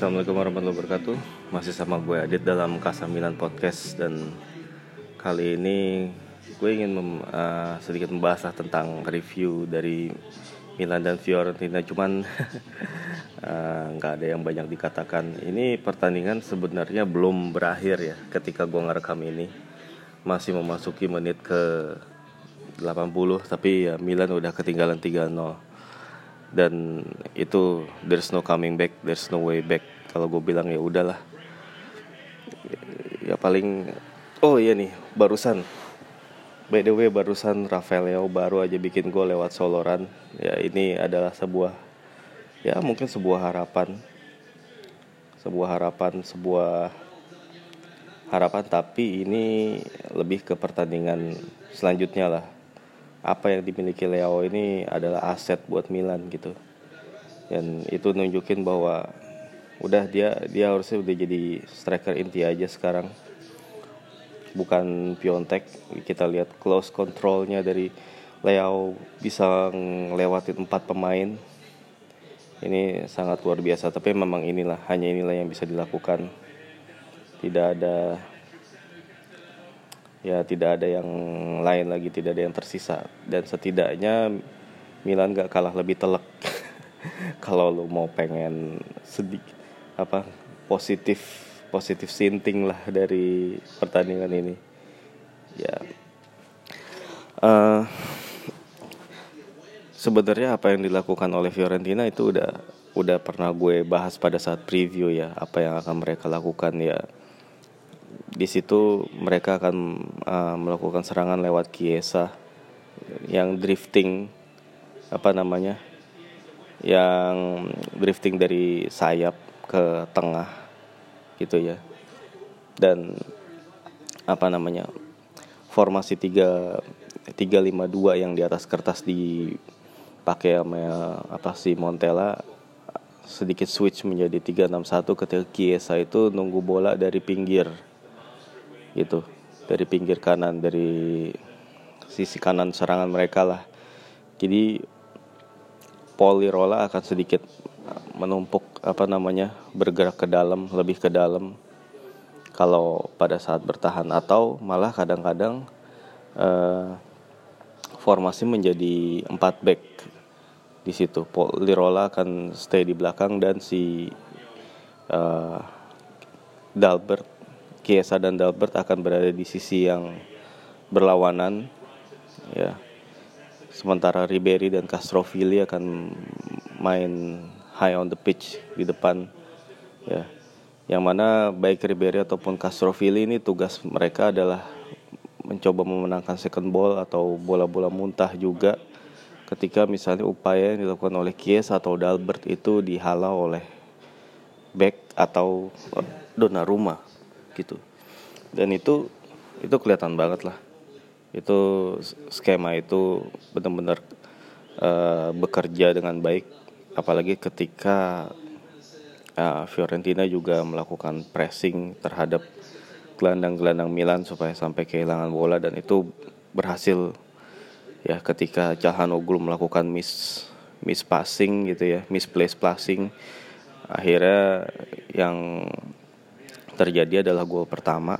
Assalamualaikum warahmatullahi wabarakatuh. Masih sama gue Adit dalam Kasamilan Podcast Dan kali ini gue ingin mem, uh, sedikit membahas tentang review dari Milan dan Fiorentina. Cuman uh, nggak uh, ada yang banyak dikatakan. Ini pertandingan sebenarnya belum berakhir ya ketika gue ngerekam ini. Masih memasuki menit ke 80 Tapi ya Milan udah ketinggalan 3-0 dan itu there's no coming back there's no way back kalau gue bilang ya udahlah. Ya paling oh iya nih barusan. By the way barusan Rafael Leo baru aja bikin gue lewat soloran. Ya ini adalah sebuah ya mungkin sebuah harapan. Sebuah harapan sebuah harapan tapi ini lebih ke pertandingan selanjutnya lah. Apa yang dimiliki Leo ini adalah aset buat Milan gitu. Dan itu nunjukin bahwa udah dia dia harusnya udah jadi striker inti aja sekarang. Bukan Piontek. Kita lihat close controlnya dari Leo bisa ngelewatin empat pemain. Ini sangat luar biasa tapi memang inilah hanya inilah yang bisa dilakukan. Tidak ada ya tidak ada yang lain lagi tidak ada yang tersisa. Dan setidaknya Milan gak kalah lebih telak. Kalau lo mau pengen sedikit apa positif positif sinting lah dari pertandingan ini. Ya. Uh, sebenarnya apa yang dilakukan oleh Fiorentina itu udah udah pernah gue bahas pada saat preview ya apa yang akan mereka lakukan ya. Di situ mereka akan uh, melakukan serangan lewat Kiesa yang drifting apa namanya yang drifting dari sayap ke tengah gitu ya. Dan apa namanya formasi tiga tiga lima dua yang di atas kertas dipakai sama apa sih Montella sedikit switch menjadi 361 ketika Kiesa itu nunggu bola dari pinggir gitu dari pinggir kanan dari sisi kanan serangan mereka lah. Jadi Polirola akan sedikit menumpuk apa namanya bergerak ke dalam lebih ke dalam. Kalau pada saat bertahan atau malah kadang-kadang uh, formasi menjadi empat back di situ. Polirola akan stay di belakang dan si uh, Dalbert Kiesa dan Dalbert akan berada di sisi yang berlawanan ya. Sementara Ribery dan Castrovilli akan main high on the pitch di depan ya. Yang mana baik Ribery ataupun Castrovilli ini tugas mereka adalah mencoba memenangkan second ball atau bola-bola muntah juga ketika misalnya upaya yang dilakukan oleh Kiesa atau Dalbert itu dihalau oleh back atau Donnarumma gitu. Dan itu itu kelihatan banget lah. Itu skema itu benar-benar uh, bekerja dengan baik apalagi ketika uh, Fiorentina juga melakukan pressing terhadap gelandang-gelandang Milan supaya sampai kehilangan bola dan itu berhasil ya ketika Calhanoglu melakukan miss miss passing gitu ya misplaced passing. Akhirnya yang terjadi adalah gol pertama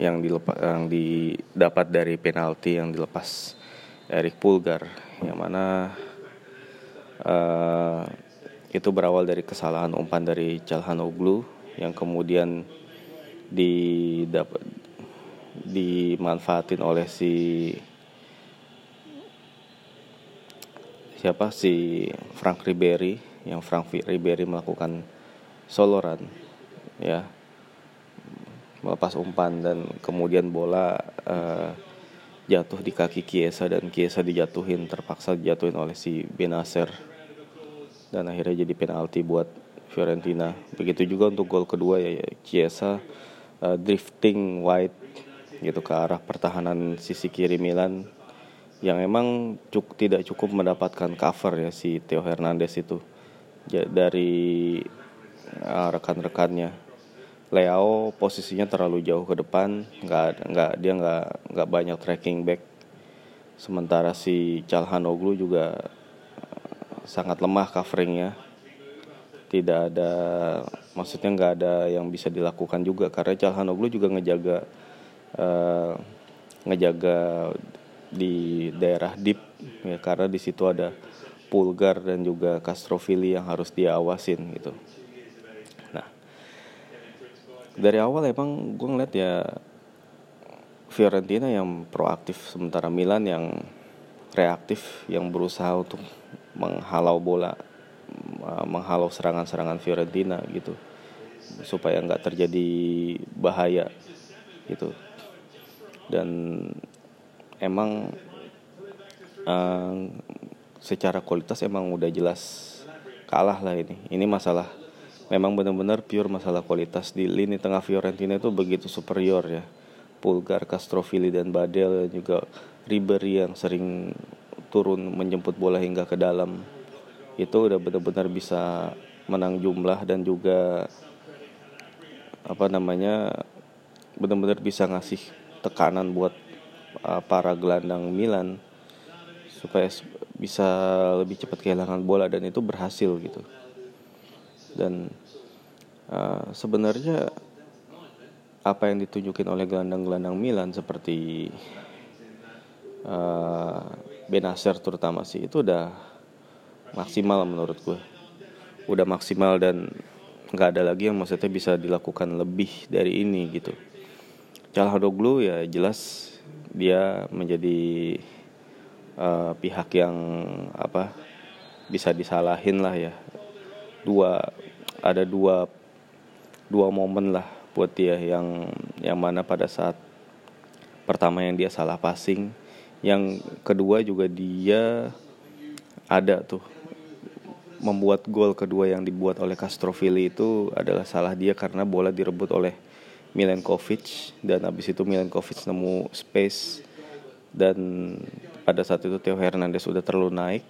yang dilepas yang didapat dari penalti yang dilepas Erik Pulgar yang mana uh, itu berawal dari kesalahan umpan dari Calhanoglu yang kemudian didapat dimanfaatin oleh si siapa? Si Frank Ribery yang Frank Ribery melakukan soloran ya. Melepas umpan dan kemudian bola uh, jatuh di kaki Kiesa dan Kiesa dijatuhin terpaksa dijatuhin oleh si Benacer dan akhirnya jadi penalti buat Fiorentina. Begitu juga untuk gol kedua ya, ya Kiesa uh, drifting wide gitu ke arah pertahanan sisi kiri Milan. Yang emang cuk, tidak cukup mendapatkan cover ya si Theo Hernandez itu. Ya, dari uh, rekan-rekannya. Leo posisinya terlalu jauh ke depan, nggak nggak dia nggak nggak banyak tracking back. Sementara si Calhanoglu juga sangat lemah coveringnya. tidak ada maksudnya nggak ada yang bisa dilakukan juga karena Calhanoglu juga ngejaga uh, ngejaga di daerah deep ya karena di situ ada Pulgar dan juga Castrovili yang harus diawasin gitu. Nah dari awal emang gue ngeliat ya Fiorentina yang proaktif sementara Milan yang reaktif yang berusaha untuk menghalau bola menghalau serangan-serangan Fiorentina gitu supaya nggak terjadi bahaya gitu. Dan emang uh, secara kualitas emang udah jelas kalah lah ini. Ini masalah memang benar-benar pure masalah kualitas di lini tengah Fiorentina itu begitu superior ya. Pulgar, Castrovili dan Badel dan juga Ribery yang sering turun menjemput bola hingga ke dalam itu udah benar-benar bisa menang jumlah dan juga apa namanya benar-benar bisa ngasih tekanan buat uh, para gelandang Milan supaya bisa lebih cepat kehilangan bola dan itu berhasil gitu. Dan uh, sebenarnya apa yang ditunjukin oleh gelandang-gelandang Milan seperti uh, Benacer terutama sih itu udah maksimal menurut gue udah maksimal dan nggak ada lagi yang maksudnya bisa dilakukan lebih dari ini gitu. Calhanoglu ya jelas dia menjadi uh, pihak yang apa bisa disalahin lah ya. Dua ada dua dua momen lah buat dia yang yang mana pada saat pertama yang dia salah passing yang kedua juga dia ada tuh. Membuat gol kedua yang dibuat oleh Castrovilli itu adalah salah dia karena bola direbut oleh Milenkovic dan habis itu Milenkovic nemu space dan pada saat itu Theo Hernandez sudah terlalu naik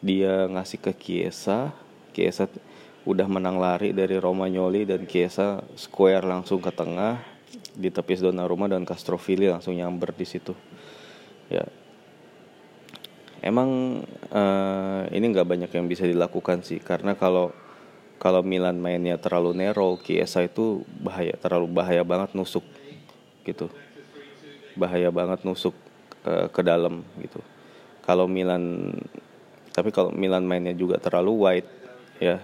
dia ngasih ke Chiesa. Chiesa udah menang lari dari Romagnoli dan Chiesa square langsung ke tengah di tepis Donnarumma dan Castrovilli langsung nyamber di situ ya. Emang uh, ini nggak banyak yang bisa dilakukan sih karena kalau kalau Milan mainnya terlalu narrow Kiesa itu bahaya terlalu bahaya banget nusuk gitu. Bahaya banget nusuk uh, ke dalam gitu. Kalau Milan tapi kalau Milan mainnya juga terlalu wide ya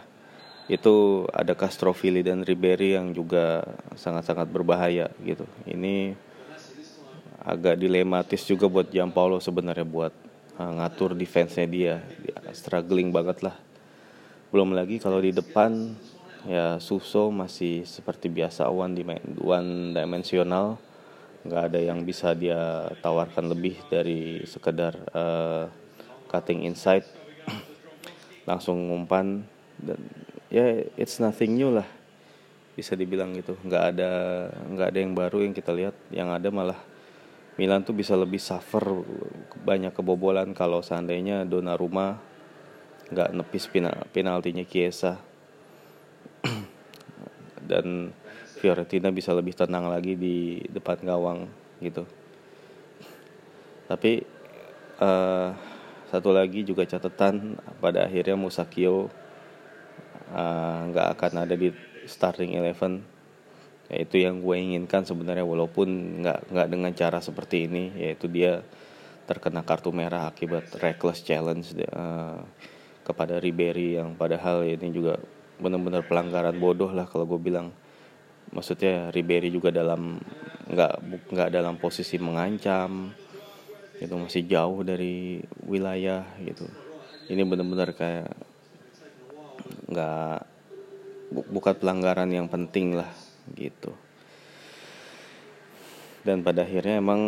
itu ada Castrovilli dan Ribery yang juga sangat-sangat berbahaya gitu. Ini agak dilematis juga buat Giampaolo sebenarnya buat uh, ngatur defense-nya dia. dia struggling banget lah. Belum lagi kalau di depan ya Suso masih seperti biasa one, one dimensional. Nggak ada yang bisa dia tawarkan lebih dari sekedar uh, cutting inside. Langsung ngumpan dan ya yeah, it's nothing new lah. Bisa dibilang gitu. Nggak ada nggak ada yang baru yang kita lihat. Yang ada malah Milan tuh bisa lebih suffer banyak kebobolan kalau seandainya Donnarumma nggak nepis penal penaltinya Chiesa. Dan Fiorentina bisa lebih tenang lagi di depan gawang gitu. Tapi uh, satu lagi juga catatan pada akhirnya Musakio eh, nggak uh, akan ada di starting eleven ya itu yang gue inginkan sebenarnya walaupun nggak nggak dengan cara seperti ini yaitu dia terkena kartu merah akibat reckless challenge uh, kepada Ribery yang padahal ini juga benar-benar pelanggaran bodoh lah kalau gue bilang. Maksudnya Ribery juga dalam nggak nggak dalam posisi mengancam itu masih jauh dari wilayah gitu. Ini benar-benar kayak nggak bukan pelanggaran yang penting lah gitu. Dan pada akhirnya emang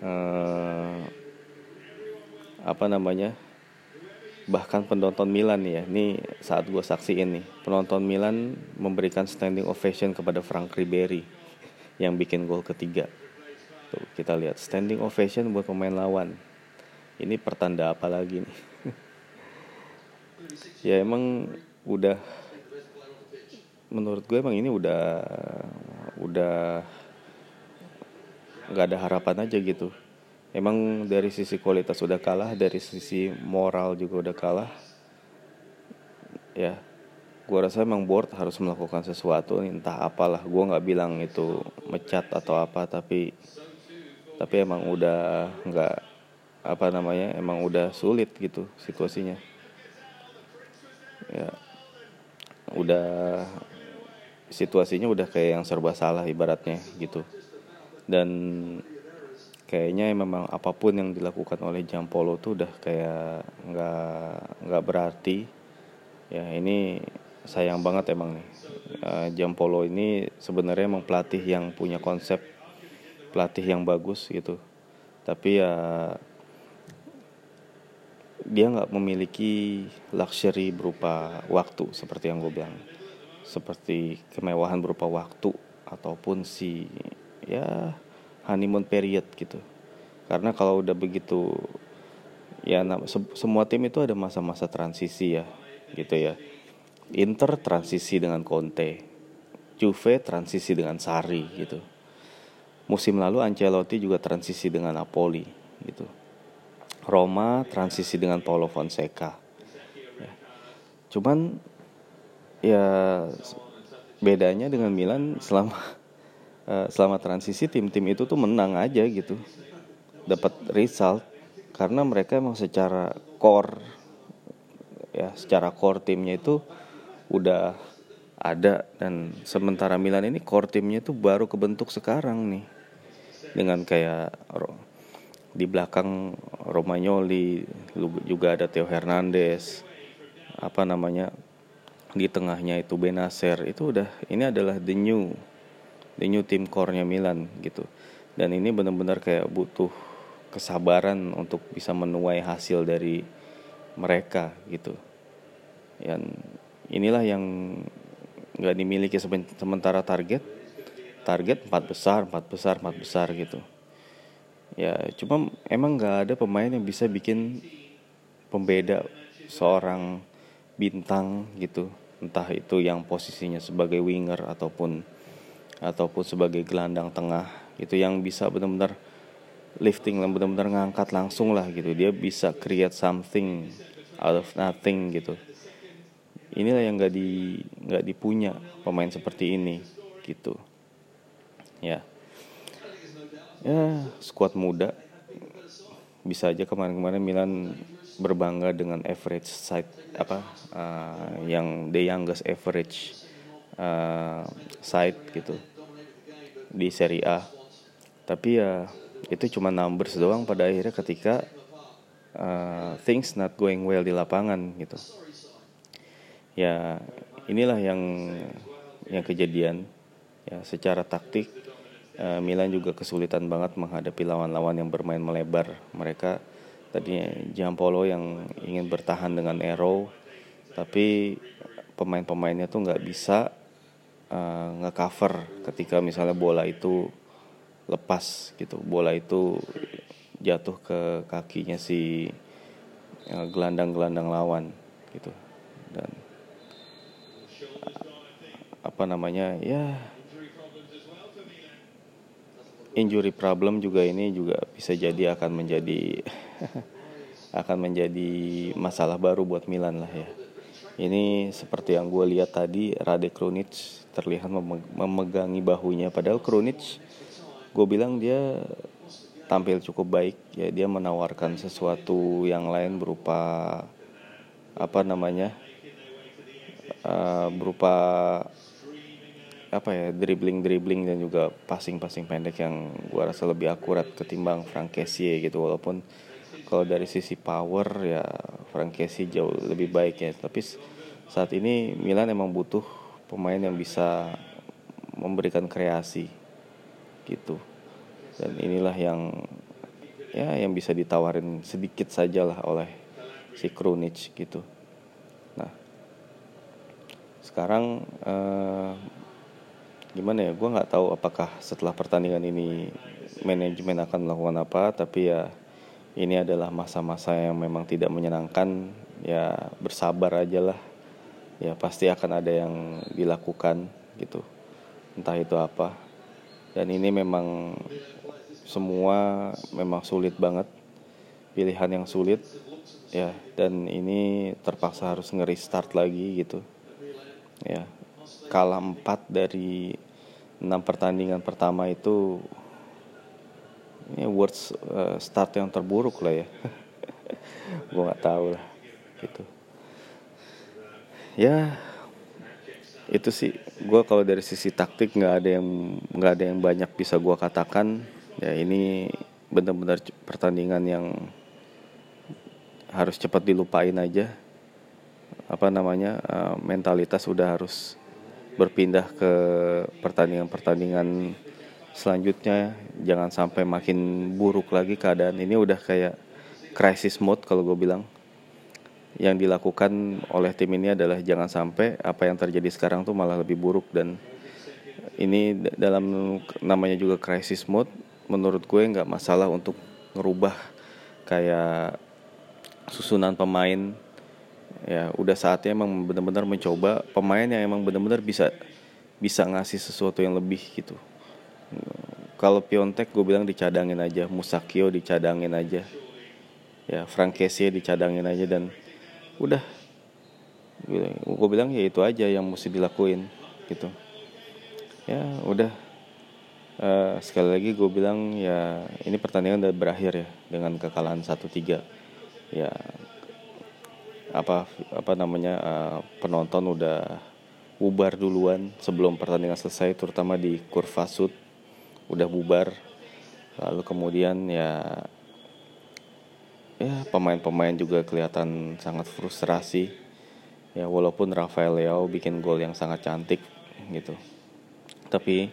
eh, apa namanya bahkan penonton Milan ya ini saat gue saksiin nih penonton Milan memberikan standing ovation kepada Frank Ribery yang bikin gol ketiga. Tuh kita lihat standing ovation buat pemain lawan. Ini pertanda apa lagi nih? Ya emang udah menurut gue emang ini udah udah nggak ada harapan aja gitu. Emang dari sisi kualitas udah kalah dari sisi moral juga udah kalah. Ya gue rasa emang board harus melakukan sesuatu entah apalah. Gue nggak bilang itu mecat atau apa tapi tapi emang udah nggak apa namanya emang udah sulit gitu situasinya. Ya udah situasinya udah kayak yang serba salah ibaratnya gitu. Dan kayaknya memang apa pun yang dilakukan oleh Jampolo tuh udah kayak nggak nggak berarti. Ya ini sayang banget emang nih. Uh, Jampolo ini sebenarnya emang pelatih yang punya konsep pelatih yang bagus gitu. Tapi ya dia nggak memiliki luxury berupa waktu seperti yang gue bilang seperti kemewahan berupa waktu ataupun si ya honeymoon period gitu. Karena kalau udah begitu ya semua tim itu ada masa-masa transisi ya gitu ya. Inter transisi dengan Conte Juve transisi dengan Sari gitu. Musim lalu Ancelotti juga transisi dengan Napoli gitu. Roma transisi dengan Paulo Fonseca ya. cuman ya bedanya dengan Milan selama Eh, selama transisi tim-tim itu tuh menang aja gitu. Dapat result. Karena mereka emang secara core ya secara core timnya itu udah ada. Dan sementara Milan ini core timnya itu baru kebentuk sekarang nih. Dengan kayak di belakang Romagnoli juga ada Theo Hernandez apa namanya di tengahnya itu Benacer itu udah ini adalah the new the new team core-nya Milan gitu. Dan ini benar-benar kayak butuh kesabaran untuk bisa menuai hasil dari mereka gitu. Dan inilah yang nggak dimiliki sementara target target empat besar empat besar empat besar gitu ya cuma emang nggak ada pemain yang bisa bikin pembeda seorang bintang gitu entah itu yang posisinya sebagai winger ataupun ataupun sebagai gelandang tengah. Itu yang bisa benar-benar lifting dan benar-benar ngangkat langsung lah gitu. Dia bisa create something out of nothing gitu. Inilah yang nggak di nggak dipunya pemain seperti ini gitu. Ya. Ya skuad muda. Bisa aja kemarin-kemarin Milan berbangga dengan average side apa uh, yang the youngest average uh, side gitu di Serie A. Tapi ya itu cuma numbers doang pada akhirnya ketika uh, things not going well di lapangan gitu. Ya inilah yang yang kejadian. Ya secara taktik Milan juga kesulitan banget menghadapi lawan-lawan yang bermain melebar. Mereka tadinya Giampolo yang ingin bertahan dengan Arrow tapi pemain-pemainnya tuh nggak bisa uh, ngecover ketika misalnya bola itu lepas gitu. Bola itu jatuh ke kakinya si eh, gelandang-gelandang lawan gitu. Dan uh, apa namanya ya injury problem juga ini juga bisa jadi akan menjadi akan menjadi masalah baru buat Milan lah ya. Ini seperti yang gue lihat tadi Rade Krunic terlihat memegangi bahunya. Padahal Krunic gue bilang dia tampil cukup baik ya. Dia menawarkan sesuatu yang lain berupa apa namanya uh, berupa apa ya dribbling dribbling dan juga passing passing pendek yang gue rasa lebih akurat ketimbang Frank Kessie gitu. Walaupun kalau dari sisi power ya Frank Kessie jauh lebih baik ya. Tapi saat ini Milan emang butuh pemain yang bisa memberikan kreasi gitu. Dan inilah yang ya yang bisa ditawarin sedikit saja lah oleh si Krunic gitu. Nah sekarang eh, gimana ya? Gue nggak tahu apakah setelah pertandingan ini manajemen akan melakukan apa tapi ya ini adalah masa-masa yang memang tidak menyenangkan ya bersabar aja lah. Ya pasti akan ada yang dilakukan gitu. Entah itu apa. Dan ini memang semua memang sulit banget. Pilihan yang sulit ya. Dan ini terpaksa harus ngeri start lagi gitu. Ya. Kalah 4 dari 6 pertandingan pertama itu ini words uh, start yang terburuk lah ya. Gue nggak tahu lah gitu. Ya itu sih. Gue kalau dari sisi taktik nggak ada yang nggak ada yang banyak bisa gue katakan. Ya ini benar-benar pertandingan yang harus cepat dilupain aja. Apa namanya uh, mentalitas udah harus berpindah ke pertandingan-pertandingan selanjutnya jangan sampai makin buruk lagi keadaan ini udah kayak crisis mode kalau gue bilang. Yang dilakukan oleh tim ini adalah jangan sampai apa yang terjadi sekarang tuh malah lebih buruk. Dan ini dalam namanya juga crisis mode menurut gue nggak masalah untuk ngerubah kayak susunan pemain. Ya udah saatnya emang benar-benar mencoba pemain yang emang benar-benar bisa bisa ngasih sesuatu yang lebih gitu kalau Piontek gue bilang dicadangin aja. Musakio dicadangin aja. Ya Frank Kessie dicadangin aja dan udah. Gue bilang ya itu aja yang mesti dilakuin gitu. Ya udah. Uh, sekali lagi gue bilang ya ini pertandingan udah berakhir ya dengan kekalahan 1-3 ya apa apa namanya uh, penonton udah bubar duluan sebelum pertandingan selesai terutama di kurva sud udah bubar. Lalu kemudian ya ya pemain-pemain juga kelihatan sangat frustrasi. Ya walaupun Rafael Leao bikin gol yang sangat cantik gitu. Tapi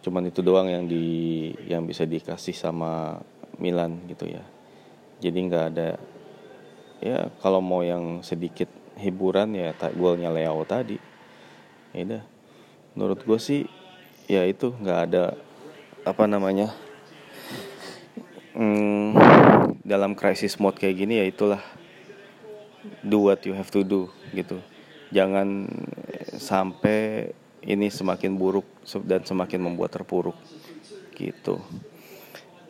cuman itu doang yang di yang bisa dikasih sama Milan gitu ya. Jadi nggak ada ya kalau mau yang sedikit hiburan ya tak golnya Leao tadi. Ya udah. Menurut gue sih ya itu nggak ada apa namanya hmm, dalam crisis mode kayak gini ya itulah do what you have to do gitu. Jangan sampai ini semakin buruk dan semakin membuat terpuruk gitu.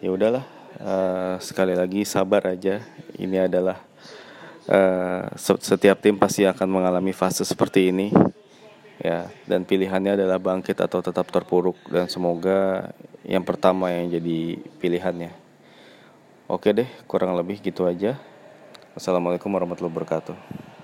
Ya udahlah uh, sekali lagi sabar aja. Ini adalah uh, setiap tim pasti akan mengalami fase seperti ini ya dan pilihannya adalah bangkit atau tetap terpuruk dan semoga yang pertama yang jadi pilihannya. Oke deh kurang lebih gitu aja. Assalamualaikum warahmatullahi wabarakatuh